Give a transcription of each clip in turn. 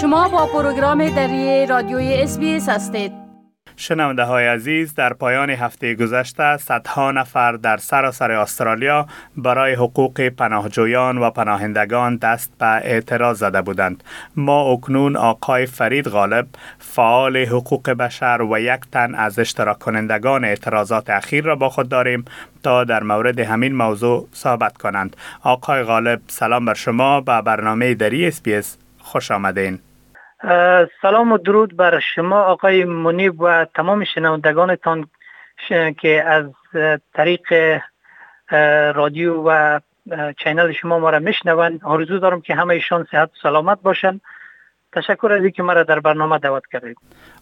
شما با پروگرام دری رادیوی اس هستید. شنونده های عزیز در پایان هفته گذشته صدها نفر در سراسر استرالیا برای حقوق پناهجویان و پناهندگان دست به اعتراض زده بودند. ما اکنون آقای فرید غالب فعال حقوق بشر و یک تن از اشتراک کنندگان اعتراضات اخیر را با خود داریم تا در مورد همین موضوع صحبت کنند. آقای غالب سلام بر شما. به برنامه دری SBS خوش آمدین. سلام و درود بر شما آقای منیب و تمام شنوندگانتان که از طریق رادیو و channel شما ما را میشنوند. آرزو دارم که همه ایشان صحت و سلامت باشند تشکر از اینکه مرا در برنامه دعوت کردید.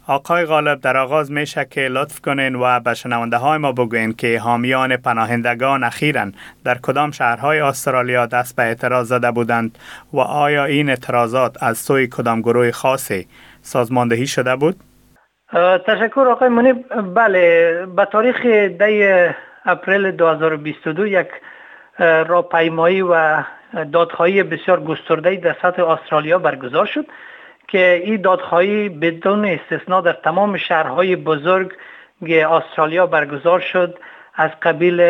آقای غالب در آغاز میشه که لطف کنین و به شنونده های ما بگوین که حامیان پناهندگان اخیرا در کدام شهرهای استرالیا دست به اعتراض زده بودند و آیا این اعتراضات از سوی کدام گروه خاصی سازماندهی شده بود؟ تشکر آقای منی بله به تاریخ دی اپریل 2022 یک راپیمایی و دادخواهی بسیار گسترده در سطح استرالیا برگزار شد که این دادخواهی بدون استثنا در تمام شهرهای بزرگ استرالیا برگزار شد از قبیل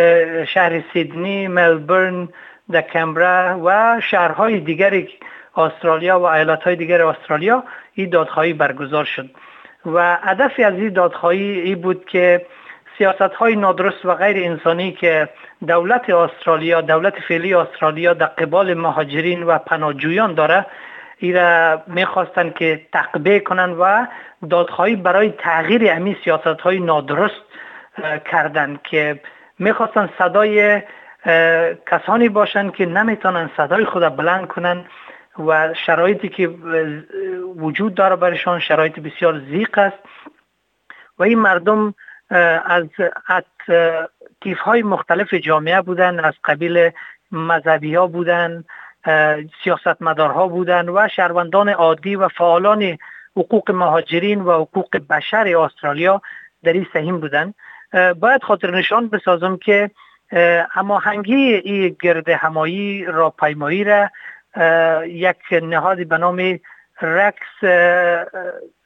شهر سیدنی، ملبورن، دکمبرا و شهرهای دیگر استرالیا و ایالتهای دیگر استرالیا این دادخواهی برگزار شد. و هدف از این دادخواهی ای بود که سیاست های نادرست و غیر انسانی که دولت استرالیا دولت فعلی استرالیا در قبال مهاجرین و پناهجویان داره را می‌خواستند که تقبیه کنند و دادخواهی برای تغییر امی سیاست های نادرست کردند که می‌خواستند صدای کسانی باشند که نمی‌تونن صدای خود بلند کنند و شرایطی که وجود داره برشان شرایط بسیار زیق است. و این مردم از تیف های مختلف جامعه بودن از قبیل مذهبی ها بودن. سیاستمدارها بودند و شهروندان عادی و فعالان حقوق مهاجرین و حقوق بشر استرالیا در این سهیم بودند باید خاطر نشان بسازم که هماهنگی این گرد همایی راهپیمایی را یک نهادی به نام RACS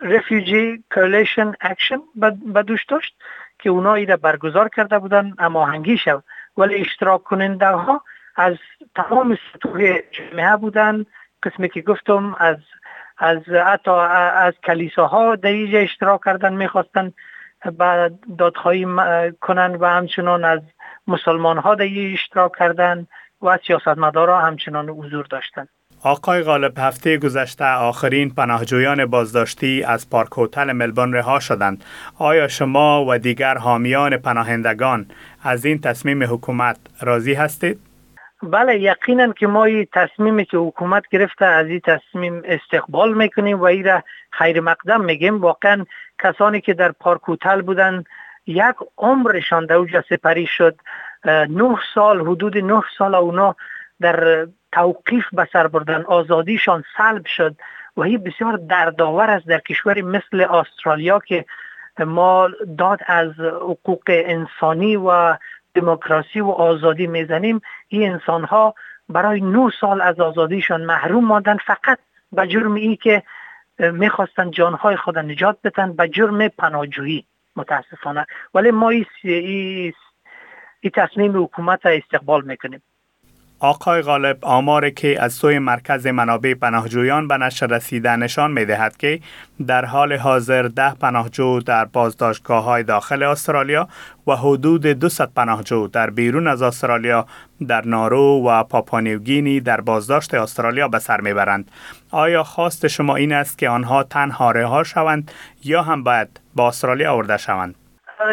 Refugee Coalition Action به دوش داشت که اونا را برگزار کرده بودن هماهنگی شد. ولی اشتراک کننده ها از تمام سطوح جمعه بودن قسمی که گفتم از از حتی از کلیساها در اینجا اشتراک کردن می‌خواستن و دادخواهی کنن و همچنان از مسلمان ها در اشتراک کردن و سیاستمدارا همچنان حضور داشتن آقای غالب هفته گذشته آخرین پناهجویان بازداشتی از پارک هتل ملبورن رها شدند. آیا شما و دیگر حامیان پناهندگان از این تصمیم حکومت راضی هستید؟ بله یقینا که ما این تصمیمی که حکومت گرفته از این تصمیم استقبال می‌کنیم و این خیر مقدم میگیم. واقعا کسانی که در پارک هتل بودن یک عمرشان در اوجا سپری شد. نه سال حدود نه سال اونا در توقیف به سر بردن. آزادیشان سلب شد و این بسیار دردآور است در کشوری مثل استرالیا که ما داد از حقوق انسانی و دموکراسی و آزادی می‌زنیم این انسان ها برای نو سال از آزادیشان محروم ماندن فقط به جرم ای که می‌خواستن جانهای خود نجات بتن به جرم پناهجویی متاسفانه. ولی ما این ای تصمیم حکومت استقبال می‌کنیم. آقای غالب آماری که از سوی مرکز منابع پناهجویان به نشر رسیده نشان می دهد که در حال حاضر ده پناهجو در بازداشتگاه های داخل استرالیا و حدود 200 پناهجو در بیرون از استرالیا در نارو و پاپانیوگینی در بازداشت استرالیا به سر می‌برند. آیا خواست شما این است که آنها تنها رها شوند یا هم باید با استرالیا آورده شوند؟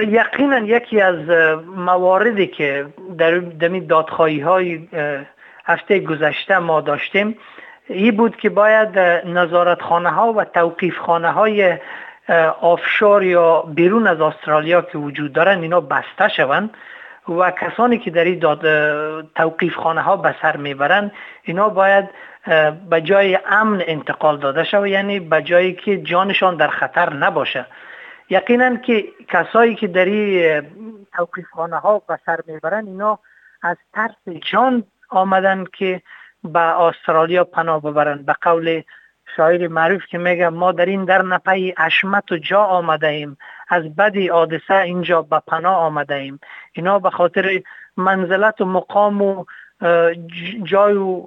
یقینا یکی از مواردی که در دمی دادخواهی های هفته گذشته ما داشتیم این بود که باید نظارت خانه ها و توقیف خانه های آفشور یا بیرون از استرالیا که وجود دارن اینا بسته شوند و کسانی که در این داد توقیف خانه ها به سر می‌برند اینا باید به جای امن انتقال داده شود یعنی به جایی که جانشان در خطر نباشه. یقینا که کسایی که در این توقیف خانه ها به سر می‌برن اینا از ترس جان آمدن که به استرالیا پناه ببرن. به قول شاعر معروف که میگه ما در این در نپی اشمت و جا آمده ایم از بدی حادثه اینجا به پناه آمده ایم اینا به خاطر منزلت و مقام و جای و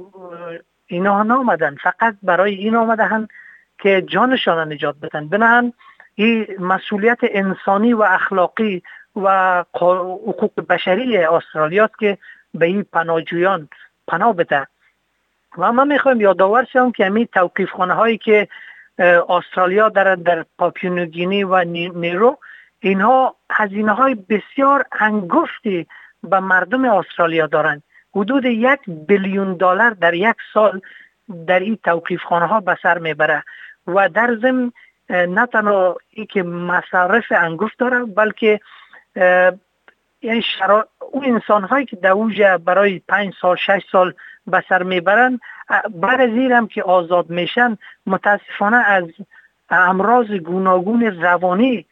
اینا نامدن. فقط برای این آمده که جانشان نجات بدن. بنان این مسئولیت انسانی و اخلاقی و حقوق بشری استرالیا که به این پناهجویان پناه بده. و ما می‌خوایم یادآور شوم که همین توقیف خانه هایی که استرالیا در در پاپیونوگینی و نیرو اینها هزینه های بسیار انگفتی به مردم استرالیا دارند حدود یک بیلیون دلار در یک سال در این توقیف خانه ها به سر می‌بره. و در ضمن نه تنها ای که مصارف انگفت داره بلکه یعنی شرا... اون انسان هایی که در برای پنج سال شش سال به سر می‌برن بعد از هم که آزاد میشن متاسفانه از امراض گوناگون روانی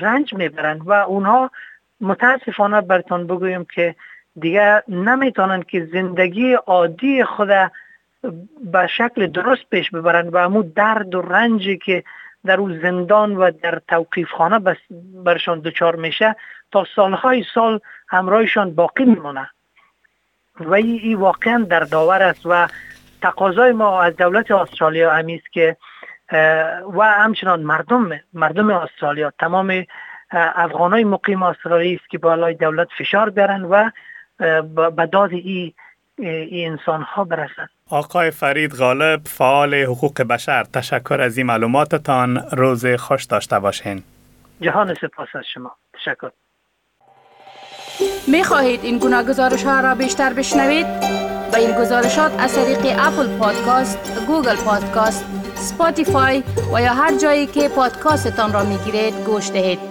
رنج می‌برن و اونها متاسفانه برتان بگویم که دیگه نمی‌تونن که زندگی عادی خود به شکل درست پیش ببرن و امو درد و رنجی که در اون زندان و در توقیف خانه برشان دچار میشه تا سالهای سال همراهشان باقی میمونه. و این واقعا در داور است و تقاضای ما از دولت استرالیا همیست که و همچنان مردم مردم استرالیا تمام افغانای مقیم استرالیا است که بالای دولت فشار بیارن و به داد این این انسان ها برسن آقای فرید غالب فعال حقوق بشر تشکر از این معلوماتتان. روز خوش داشته باشین. جهان سپاس از شما. تشکر. می خواهید این گناه گزارش ها را بیشتر بشنوید؟ با این گزارشات از طریق اپل پادکاست، گوگل پادکاست، سپاتیفای و یا هر جایی که پادکاستتان را می گیرید گوش دهید.